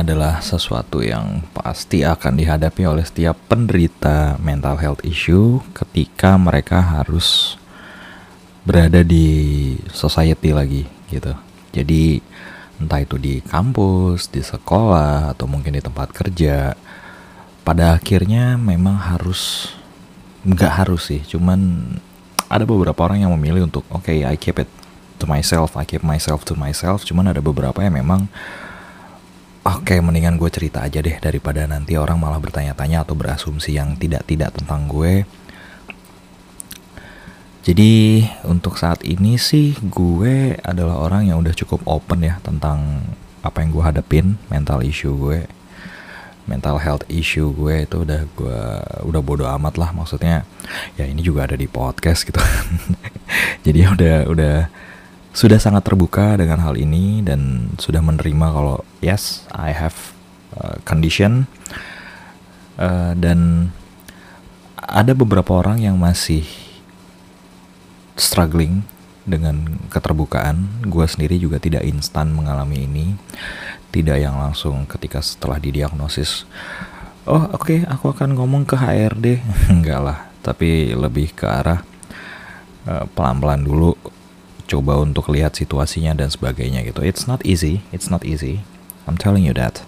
adalah sesuatu yang pasti akan dihadapi oleh setiap penderita mental health issue ketika mereka harus berada di society lagi gitu. Jadi entah itu di kampus, di sekolah, atau mungkin di tempat kerja, pada akhirnya memang harus nggak harus sih, cuman ada beberapa orang yang memilih untuk oke okay, I keep it to myself, I keep myself to myself, cuman ada beberapa yang memang oke okay, mendingan gue cerita aja deh daripada nanti orang malah bertanya-tanya atau berasumsi yang tidak-tidak tentang gue. Jadi untuk saat ini sih gue adalah orang yang udah cukup open ya tentang apa yang gue hadapin, mental issue gue, mental health issue gue itu udah gue udah bodo amat lah maksudnya ya ini juga ada di podcast gitu. Jadi udah udah sudah sangat terbuka dengan hal ini dan sudah menerima kalau yes I have uh, condition uh, dan ada beberapa orang yang masih struggling dengan keterbukaan. Gue sendiri juga tidak instan mengalami ini. Tidak yang langsung ketika setelah didiagnosis, oh oke okay, aku akan ngomong ke HRD. Enggak lah, tapi lebih ke arah uh, pelan-pelan dulu coba untuk lihat situasinya dan sebagainya gitu. It's not easy, it's not easy. I'm telling you that.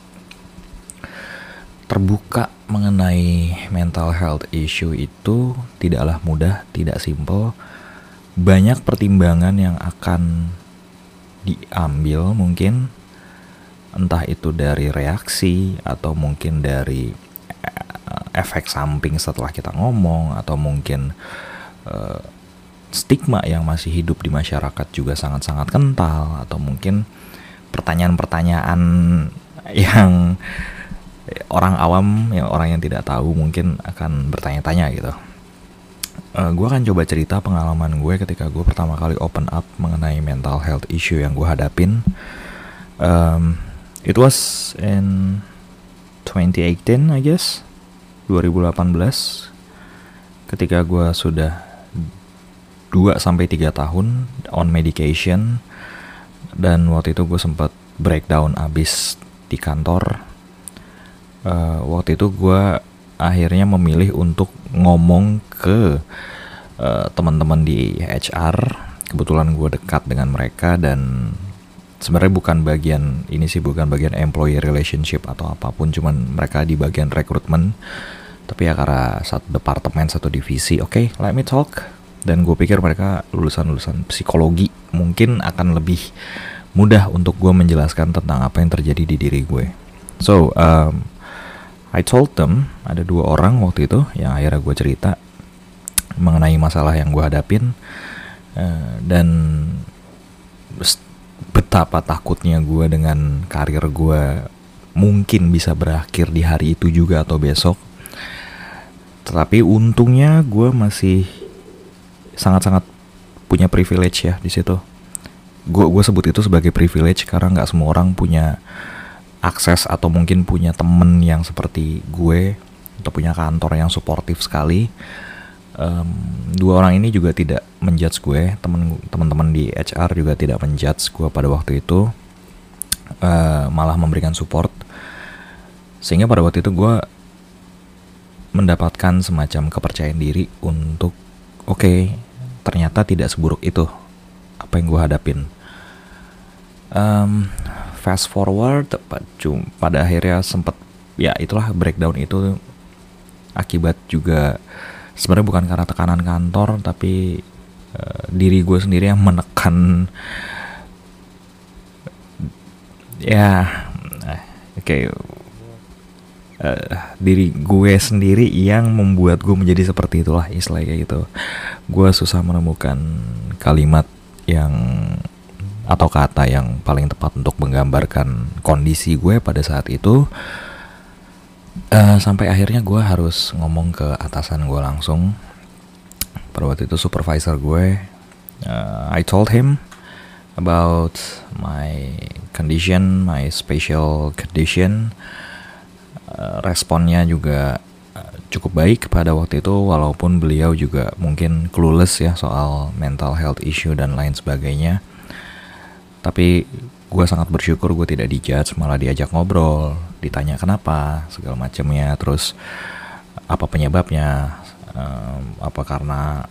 Terbuka mengenai mental health issue itu tidaklah mudah, tidak simple banyak pertimbangan yang akan diambil mungkin entah itu dari reaksi atau mungkin dari eh, efek samping setelah kita ngomong atau mungkin uh, stigma yang masih hidup di masyarakat juga sangat-sangat kental atau mungkin pertanyaan-pertanyaan yang orang awam yang orang yang tidak tahu mungkin akan bertanya-tanya gitu uh, eh, gue akan coba cerita pengalaman gue ketika gue pertama kali open up mengenai mental health issue yang gue hadapin. Um, it was in 2018, I guess, 2018, ketika gue sudah 2 sampai tiga tahun on medication dan waktu itu gue sempat breakdown abis di kantor. Uh, waktu itu gue akhirnya memilih untuk ngomong ke uh, teman-teman di HR. Kebetulan gue dekat dengan mereka dan sebenarnya bukan bagian ini sih bukan bagian employee relationship atau apa pun, cuman mereka di bagian rekrutmen. Tapi ya karena satu departemen satu divisi, oke, okay, let me talk. Dan gue pikir mereka lulusan-lulusan psikologi mungkin akan lebih mudah untuk gue menjelaskan tentang apa yang terjadi di diri gue. So, um, I told them ada dua orang waktu itu yang akhirnya gue cerita mengenai masalah yang gue hadapin uh, dan betapa takutnya gue dengan karir gue mungkin bisa berakhir di hari itu juga atau besok. Tetapi untungnya gue masih sangat-sangat punya privilege ya di situ. Gue gue sebut itu sebagai privilege karena nggak semua orang punya akses atau mungkin punya temen yang seperti gue atau punya kantor yang suportif sekali um, dua orang ini juga tidak menjudge gue temen teman-teman di HR juga tidak menjudge gue pada waktu itu uh, malah memberikan support sehingga pada waktu itu gue mendapatkan semacam kepercayaan diri untuk oke okay, ternyata tidak seburuk itu apa yang gue hadapin. Um, fast forward pada akhirnya sempat ya itulah breakdown itu akibat juga sebenarnya bukan karena tekanan kantor tapi uh, diri gue sendiri yang menekan ya oke okay, uh, diri gue sendiri yang membuat gue menjadi seperti itulah istilahnya kayak gitu. Gue susah menemukan kalimat yang atau kata yang paling tepat untuk menggambarkan kondisi gue pada saat itu. Uh, sampai akhirnya gue harus ngomong ke atasan gue langsung. Pada waktu itu supervisor gue uh, I told him about my condition my special condition responnya juga cukup baik pada waktu itu walaupun beliau juga mungkin clueless ya soal mental health issue dan lain sebagainya. Tapi gue sangat bersyukur gue tidak dijudge malah diajak ngobrol ditanya kenapa segala macamnya. Terus apa penyebabnya? Apa karena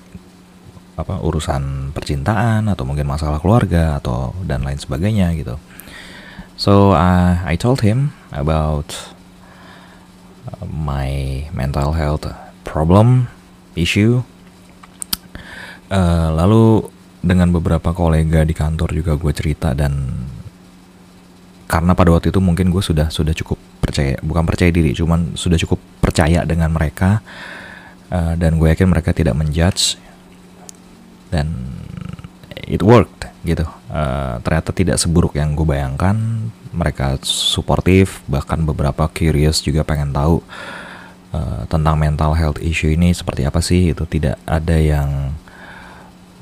apa urusan percintaan atau mungkin masalah keluarga atau dan lain sebagainya gitu. So uh, I told him about my mental health problem issue. Uh, lalu dengan beberapa kolega di kantor juga gue cerita dan karena pada waktu itu mungkin gue sudah sudah cukup percaya bukan percaya diri cuman sudah cukup percaya dengan mereka uh, dan gue yakin mereka tidak menjudge dan it worked gitu. Uh, ternyata tidak seburuk yang gue bayangkan mereka suportif bahkan beberapa curious juga pengen tahu uh, tentang mental health issue ini seperti apa sih itu tidak ada yang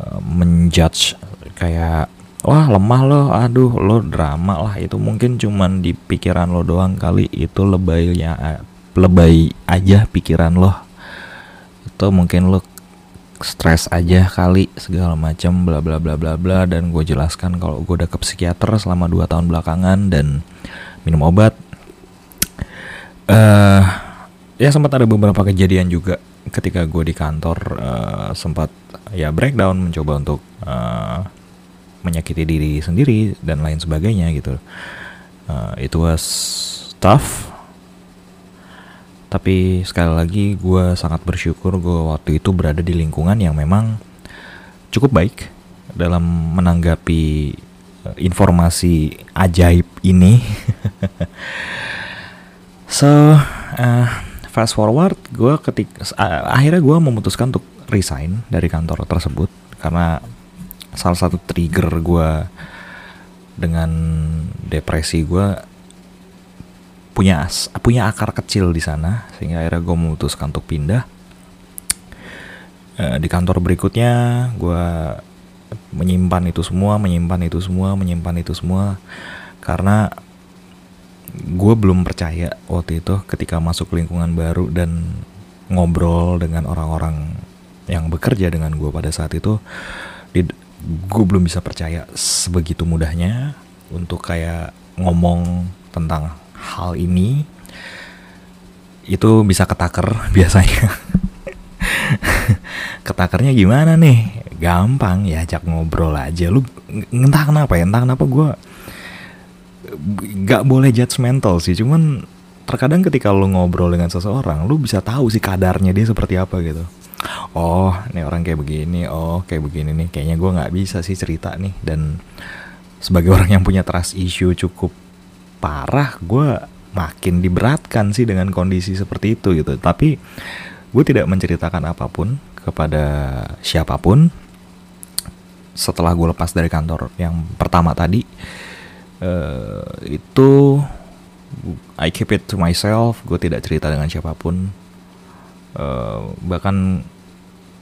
uh, menjudge kayak wah lemah lo aduh lo drama lah. Itu mungkin cuman di pikiran lo doang kali itu lebaynya lebay aja pikiran lo. Itu mungkin lo stres aja kali segala macam bla bla bla bla bla. Dan gue jelaskan kalau gue udah ke psikiater selama 2 tahun belakangan dan minum obat. Uh, ya sempat ada beberapa kejadian juga ketika gue di kantor uh, sempat ya breakdown mencoba untuk uh, menyakiti diri sendiri dan lain sebagainya gitu. Uh, itu was tough tapi sekali lagi gue sangat bersyukur gue waktu itu berada di lingkungan yang memang cukup baik dalam menanggapi uh, informasi ajaib ini. So uh, fast forward gue ketika uh, akhirnya gue memutuskan untuk resign dari kantor tersebut karena salah satu trigger gue dengan depresi gue punya punya akar kecil di sana sehingga akhirnya gue memutuskan untuk pindah. E, di kantor berikutnya gue menyimpan itu semua menyimpan itu semua menyimpan itu semua karena gue belum percaya waktu itu ketika masuk lingkungan baru dan ngobrol dengan orang-orang yang bekerja dengan gue pada saat itu gue belum bisa percaya sebegitu mudahnya untuk kayak ngomong tentang hal ini itu bisa ketaker biasanya. Ketakernya gimana nih? Gampang ya ajak ngobrol aja. Lu entah kenapa ya entah kenapa gue gak boleh judgmental sih. Cuman terkadang ketika lu ngobrol dengan seseorang lu bisa tahu sih kadarnya dia seperti apa gitu. Oh ini orang kayak begini oh kayak begini nih. Kayaknya gue nggak bisa sih cerita nih. Dan sebagai orang yang punya trust issue cukup parah gue makin diberatkan sih dengan kondisi seperti itu gitu. Tapi gue tidak menceritakan apa pun kepada siapa pun. Setelah gue lepas dari kantor yang pertama tadi uh, itu I keep it to myself gue tidak cerita dengan siapa pun. Uh, bahkan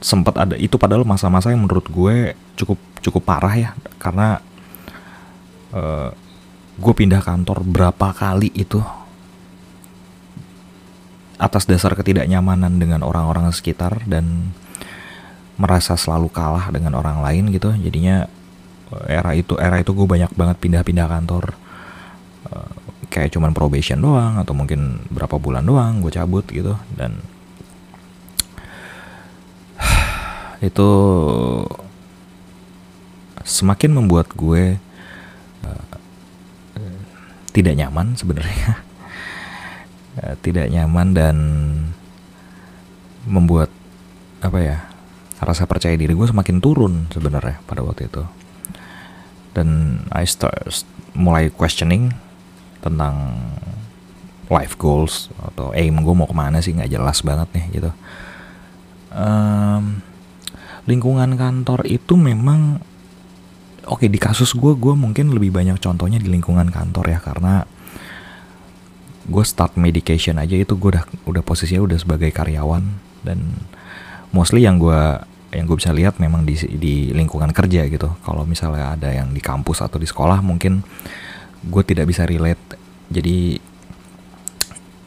sempat ada itu padahal masa-masa yang menurut gue cukup cukup parah ya. Karena uh, gue pindah kantor berapa kali itu? Atas dasar ketidaknyamanan dengan orang-orang sekitar dan merasa selalu kalah dengan orang lain gitu. Jadinya era itu era itu gue banyak banget pindah-pindah kantor. Uh, kayak cuman probation doang atau mungkin berapa bulan doang gue cabut gitu dan itu semakin membuat gue uh, tidak nyaman sebenarnya. Uh, tidak nyaman dan membuat apa ya rasa percaya diri gue semakin turun sebenarnya pada waktu itu. Dan I start mulai questioning tentang life goals atau aim gue mau ke mana sih nggak jelas banget nih gitu. Um, lingkungan kantor itu memang oke okay, di kasus gue gue mungkin lebih banyak contohnya di lingkungan kantor ya karena gue start medication aja itu gue udah udah posisinya udah sebagai karyawan dan mostly yang gue yang gue bisa lihat memang di di lingkungan kerja gitu. Kalau misalnya ada yang di kampus atau di sekolah mungkin gue tidak bisa relate. Jadi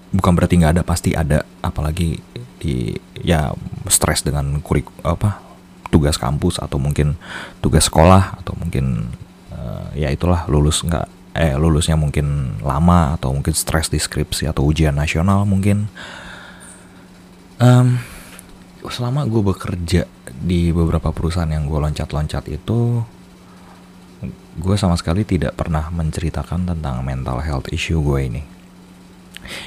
bukan berarti nggak ada pasti ada. Apalagi di ya stres dengan kurik apa tugas kampus atau mungkin tugas sekolah atau mungkin uh, ya itulah lulus nggak eh lulusnya mungkin lama atau mungkin stres di skripsi atau ujian nasional mungkin. Um, selama gue bekerja di beberapa perusahaan yang gue loncat-loncat itu gue sama sekali tidak pernah menceritakan tentang mental health issue gue ini.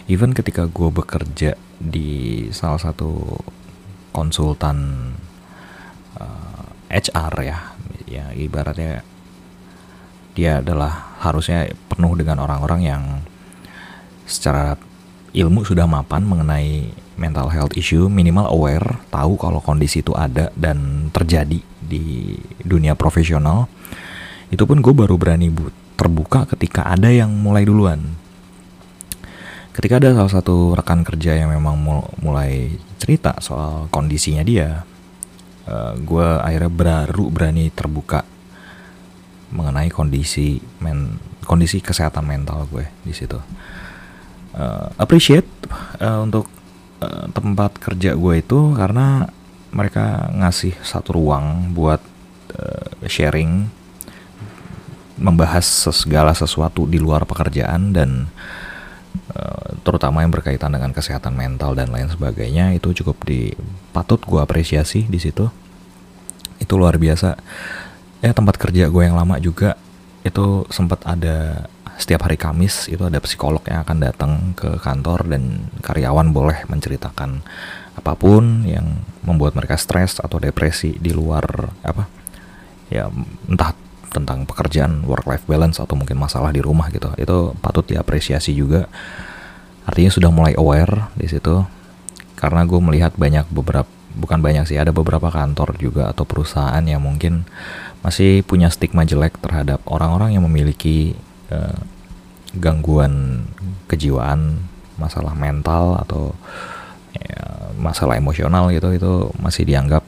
Even ketika gue bekerja di salah satu konsultan HR ya. Ya ibaratnya dia adalah harusnya penuh dengan orang-orang yang secara ilmu sudah mapan mengenai mental health issue minimal aware tahu kalau kondisi itu ada dan terjadi di dunia profesional. Itu pun gue baru berani bu terbuka ketika ada yang mulai duluan. Ketika ada salah satu rekan kerja yang memang mulai cerita soal kondisinya dia eh, gue akhirnya baru berani terbuka mengenai kondisi men kondisi kesehatan mental gue di situ. Uh, appreciate uh, untuk uh, tempat kerja gue itu karena mereka ngasih satu ruang buat uh, sharing membahas segala sesuatu di luar pekerjaan dan uh, terutama yang berkaitan dengan kesehatan mental dan lain sebagainya itu cukup di patut gue apresiasi di situ. Itu luar biasa. Ya tempat kerja gue yang lama juga itu sempat ada setiap hari Kamis itu ada psikolog yang akan datang ke kantor dan karyawan boleh menceritakan apa pun yang membuat mereka stres atau depresi di luar apa ya entah tentang pekerjaan work life balance atau mungkin masalah di rumah gitu. Itu patut diapresiasi juga. Artinya sudah mulai aware di situ karena gue melihat banyak beberapa bukan banyak sih ada beberapa kantor juga atau perusahaan yang mungkin masih punya stigma jelek terhadap orang-orang yang memiliki uh, gangguan kejiwaan, masalah mental atau ya, masalah emosional gitu itu masih dianggap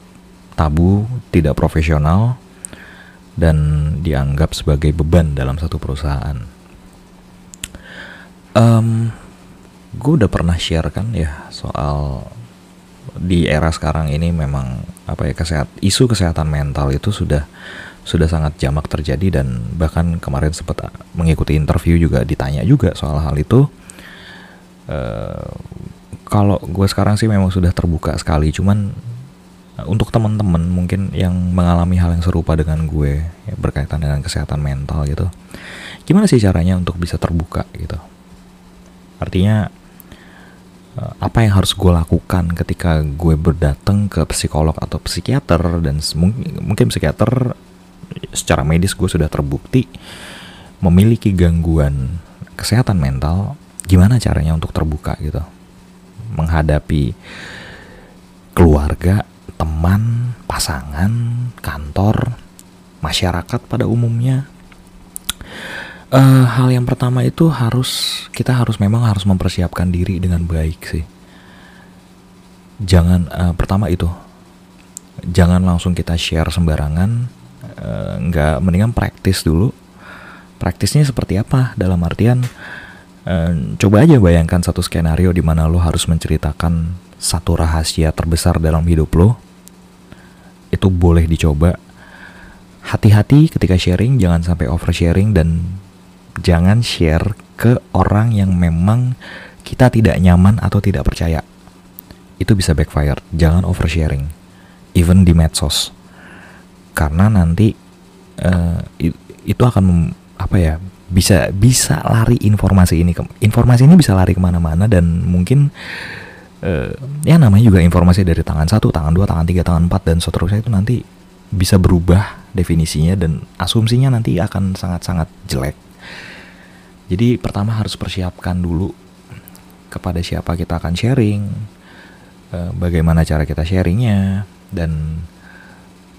tabu, tidak profesional dan dianggap sebagai beban dalam satu perusahaan. Um, gue udah pernah share kan ya soal di era sekarang ini memang apa ya kesehat isu kesehatan mental itu sudah sudah sangat jamak terjadi dan bahkan kemarin sempat mengikuti interview juga ditanya juga soal hal itu. Uh, kalau gue sekarang sih memang sudah terbuka sekali cuman uh, untuk teman-teman mungkin yang mengalami hal yang serupa dengan gue ya, berkaitan dengan kesehatan mental gitu gimana sih caranya untuk bisa terbuka gitu? Artinya Eh, apa yang harus gue lakukan ketika gue berdatang ke psikolog atau psikiater dan mungkin psikiater secara medis gue sudah terbukti memiliki gangguan kesehatan mental gimana caranya untuk terbuka gitu? Menghadapi keluarga teman pasangan kantor masyarakat pada umumnya Uh, hal yang pertama itu harus kita harus memang harus mempersiapkan diri dengan baik sih. Jangan uh, pertama itu jangan langsung kita share sembarangan, uh, mendingan praktis dulu. Praktisnya seperti apa? Dalam artian uh, coba aja bayangkan satu skenario di mana lo harus menceritakan satu rahasia terbesar dalam hidup lo. Itu boleh dicoba. Hati-hati ketika sharing, jangan sampai oversharing dan jangan share ke orang yang memang kita tidak nyaman atau tidak percaya. Itu bisa backfire. Jangan oversharing, even di medsos, karena nanti uh, itu akan apa ya bisa bisa lari informasi ini informasi ini bisa lari ke mana-mana dan mungkin uh, ya namanya juga informasi dari tangan satu, tangan dua, tangan tiga, tangan empat dan seterusnya itu nanti bisa berubah definisinya dan asumsinya nanti akan sangat-sangat jelek jadi pertama harus persiapkan dulu kepada siapa kita akan sharing, eh, bagaimana cara kita sharingnya, dan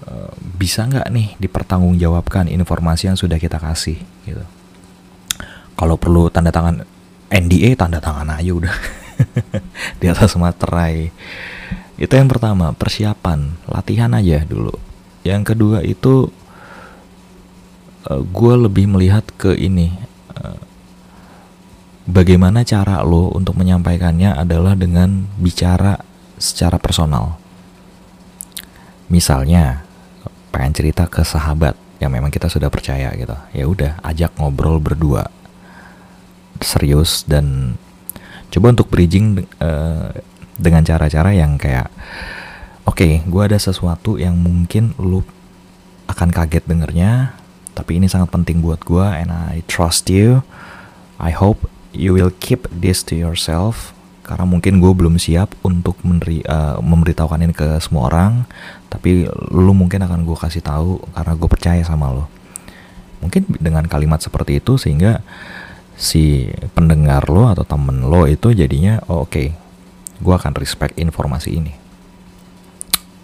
eh, bisa nggak nih dipertanggungjawabkan informasi yang sudah kita kasih gitu. Kalau perlu tanda tangan NDA tanda tangan aja udah di atas materai. Itu yang pertama persiapan latihan aja dulu. Yang kedua itu uh, gue lebih melihat ke ini. Bagaimana cara lo untuk menyampaikannya adalah dengan bicara secara personal. Misalnya, pengen cerita ke sahabat, yang memang kita sudah percaya gitu. Ya udah ajak ngobrol berdua. Serius dan coba untuk bridging uh, dengan cara-cara yang kayak oke okay, gue ada sesuatu yang mungkin lu akan kaget dengernya tapi ini sangat penting buat gue and I trust you. I hope you will keep this to yourself. Karena mungkin gue belum siap untuk meneri, uh, memberitahukan ini ke semua orang. Tapi lu mungkin akan gue kasih tahu karena gue percaya sama lo mungkin dengan kalimat seperti itu sehingga si pendengar lo atau temen lo itu jadinya oh, oke okay, gue akan respect informasi ini.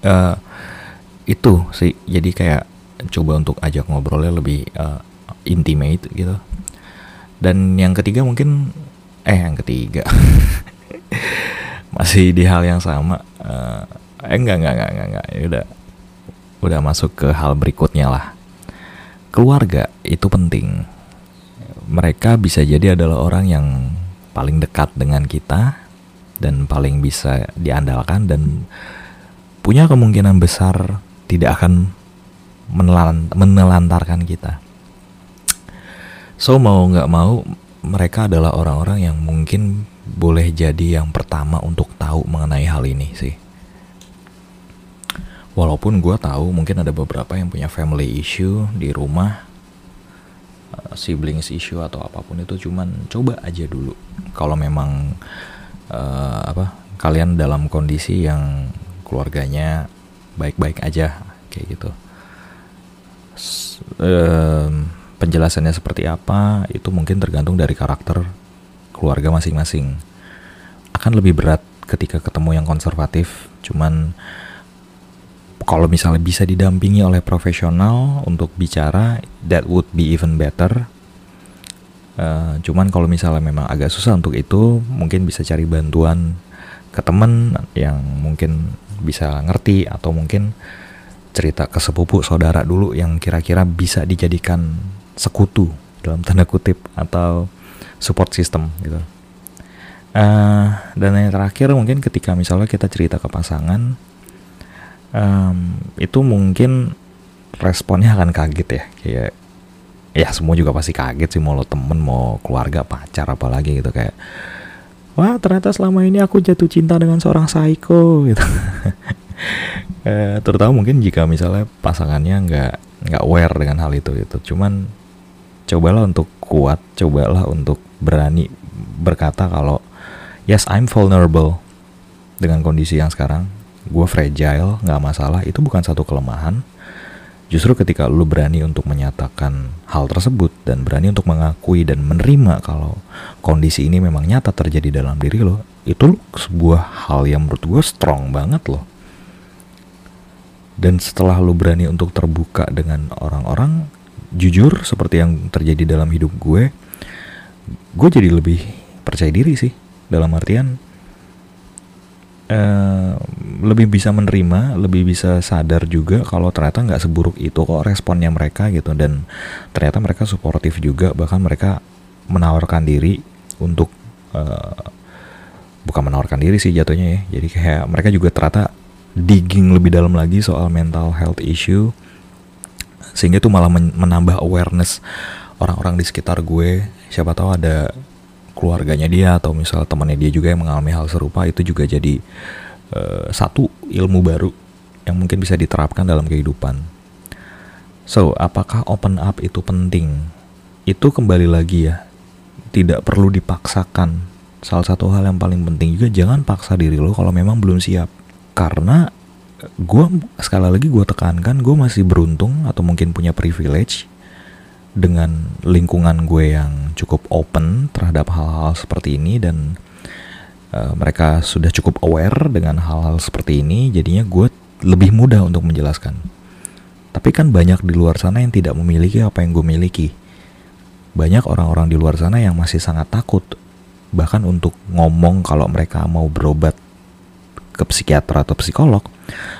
Uh, itu sih. Jadi kayak coba untuk ajak ngobrolnya lebih uh, intimate gitu. Dan yang ketiga mungkin eh yang ketiga. Masih di hal yang sama uh, eh enggak enggak enggak enggak, enggak. Ya udah udah masuk ke hal berikutnya lah. Keluarga itu penting. Mereka bisa jadi adalah orang yang paling dekat dengan kita dan paling bisa diandalkan dan punya kemungkinan besar tidak akan menelantarkan kita so mau nggak mau mereka adalah orang-orang yang mungkin boleh jadi yang pertama untuk tahu mengenai hal ini sih. Walaupun gue tahu mungkin ada beberapa yang punya family issue di rumah, uh, siblings issue atau apa pun itu, cuman coba aja dulu. Kalau memang uh, apa kalian dalam kondisi yang keluarganya baik-baik aja kayak gitu. Penjelasannya seperti apa itu mungkin tergantung dari karakter keluarga masing-masing. Akan lebih berat ketika ketemu yang konservatif, cuman kalau misalnya bisa didampingi oleh profesional untuk bicara, that would be even better. Uh, cuman kalau misalnya memang agak susah untuk itu, mungkin bisa cari bantuan ke temen yang mungkin bisa ngerti atau mungkin cerita ke sepupu saudara dulu yang kira-kira bisa dijadikan sekutu dalam tanda kutip atau support system gitu. Uh, dan yang terakhir mungkin ketika misalnya kita cerita ke pasangan, um, itu mungkin responnya akan kaget ya, kayak ya semua juga pasti kaget sih mau lo temen mau keluarga pacar apalagi gitu kayak wah ternyata selama ini aku jatuh cinta dengan seorang psycho gitu uh, terutama mungkin jika misalnya pasangannya nggak nggak aware dengan hal itu gitu. Cuman cobalah untuk kuat cobalah untuk berani berkata kalau yes I'm vulnerable dengan kondisi yang sekarang. Gue fragile nggak masalah. Itu bukan satu kelemahan. Justru ketika lu berani untuk menyatakan hal tersebut dan berani untuk mengakui dan menerima kalau kondisi ini memang nyata terjadi dalam diri lo itu sebuah hal yang menurut gue strong banget loh dan setelah lu berani untuk terbuka dengan orang-orang jujur seperti yang terjadi dalam hidup gue gue jadi lebih percaya diri sih dalam artian uh, lebih bisa menerima lebih bisa sadar juga kalau ternyata nggak seburuk itu kok responnya mereka gitu. Dan ternyata mereka suportif juga bahkan mereka menawarkan diri untuk uh, bukan menawarkan diri sih jatuhnya ya. Jadi kayak mereka juga ternyata digging lebih dalam lagi soal mental health issue sehingga itu malah menambah awareness orang-orang di sekitar gue siapa tahu ada keluarganya dia atau misal temannya dia juga yang mengalami hal serupa itu juga jadi uh, satu ilmu baru yang mungkin bisa diterapkan dalam kehidupan. So, apakah open up itu penting? Itu kembali lagi ya, tidak perlu dipaksakan. Salah satu hal yang paling penting juga jangan paksa diri lo kalau memang belum siap. Karena gue sekali lagi gue tekankan gue masih beruntung atau mungkin punya privilege dengan lingkungan gue yang cukup open terhadap hal-hal seperti ini dan uh, mereka sudah cukup aware dengan hal-hal seperti ini jadinya gue lebih mudah untuk menjelaskan. Tapi kan banyak di luar sana yang tidak memiliki apa yang gue miliki. Banyak orang-orang di luar sana yang masih sangat takut bahkan untuk ngomong kalau mereka mau berobat ke psikiater atau psikolog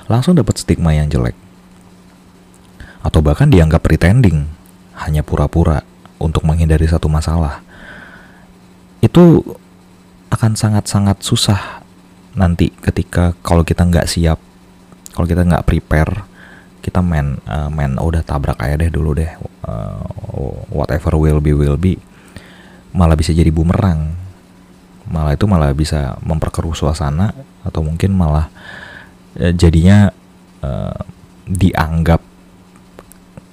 langsung dapat stigma yang jelek. Atau bahkan dianggap pretending hanya pura-pura untuk menghindari satu masalah. Itu akan sangat-sangat susah nanti ketika kalau kita nggak siap kalau kita nggak prepare kita main uh, main oh, udah tabrak aja deh dulu deh uh, whatever will be will be malah bisa jadi bumerang. Malah itu malah bisa memperkeruh suasana atau mungkin malah uh, jadinya uh, dianggap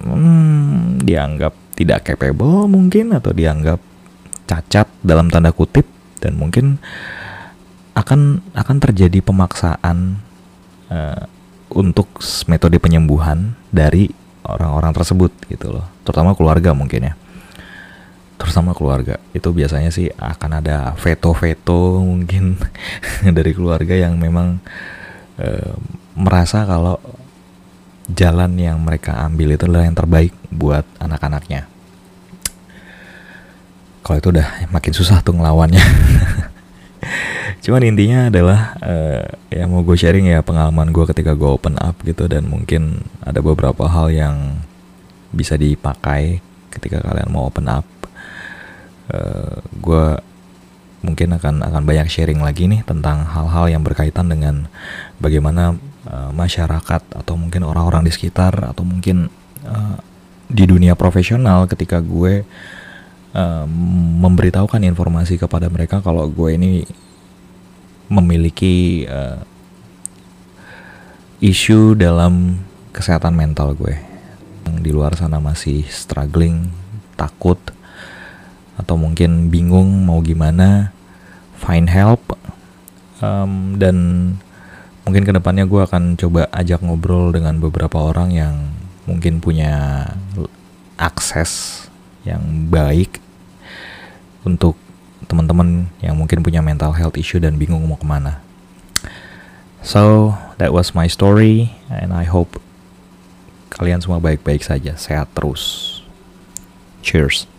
hmm, dianggap tidak capable mungkin atau dianggap cacat dalam tanda kutip dan mungkin akan akan terjadi pemaksaan uh, untuk metode penyembuhan dari orang-orang tersebut gitu loh. Terutama keluarga mungkin ya terutama keluarga. Itu biasanya sih akan ada veto-veto mungkin dari keluarga yang memang e, merasa kalau jalan yang mereka ambil itu adalah yang terbaik buat anak-anaknya. Kalau itu udah makin susah tuh ngelawannya. Cuman intinya adalah uh, ya mau gue sharing ya pengalaman gue ketika gue open up gitu dan mungkin ada beberapa hal yang bisa dipakai ketika kalian mau open up eh, gue mungkin akan akan banyak sharing lagi nih tentang hal-hal yang berkaitan dengan bagaimana uh, masyarakat atau mungkin orang-orang di sekitar atau mungkin uh, di dunia profesional ketika gue uh, memberitahukan informasi kepada mereka kalau gue ini memiliki uh, isu dalam kesehatan mental gue. Yang di luar sana masih struggling takut atau mungkin bingung mau gimana find help um, dan mungkin ke depannya gue akan coba ajak ngobrol dengan beberapa orang yang mungkin punya akses yang baik untuk teman-teman yang mungkin punya mental health issue dan bingung mau ke mana. So that was my story and I hope kalian semua baik-baik saja, sehat terus. Cheers.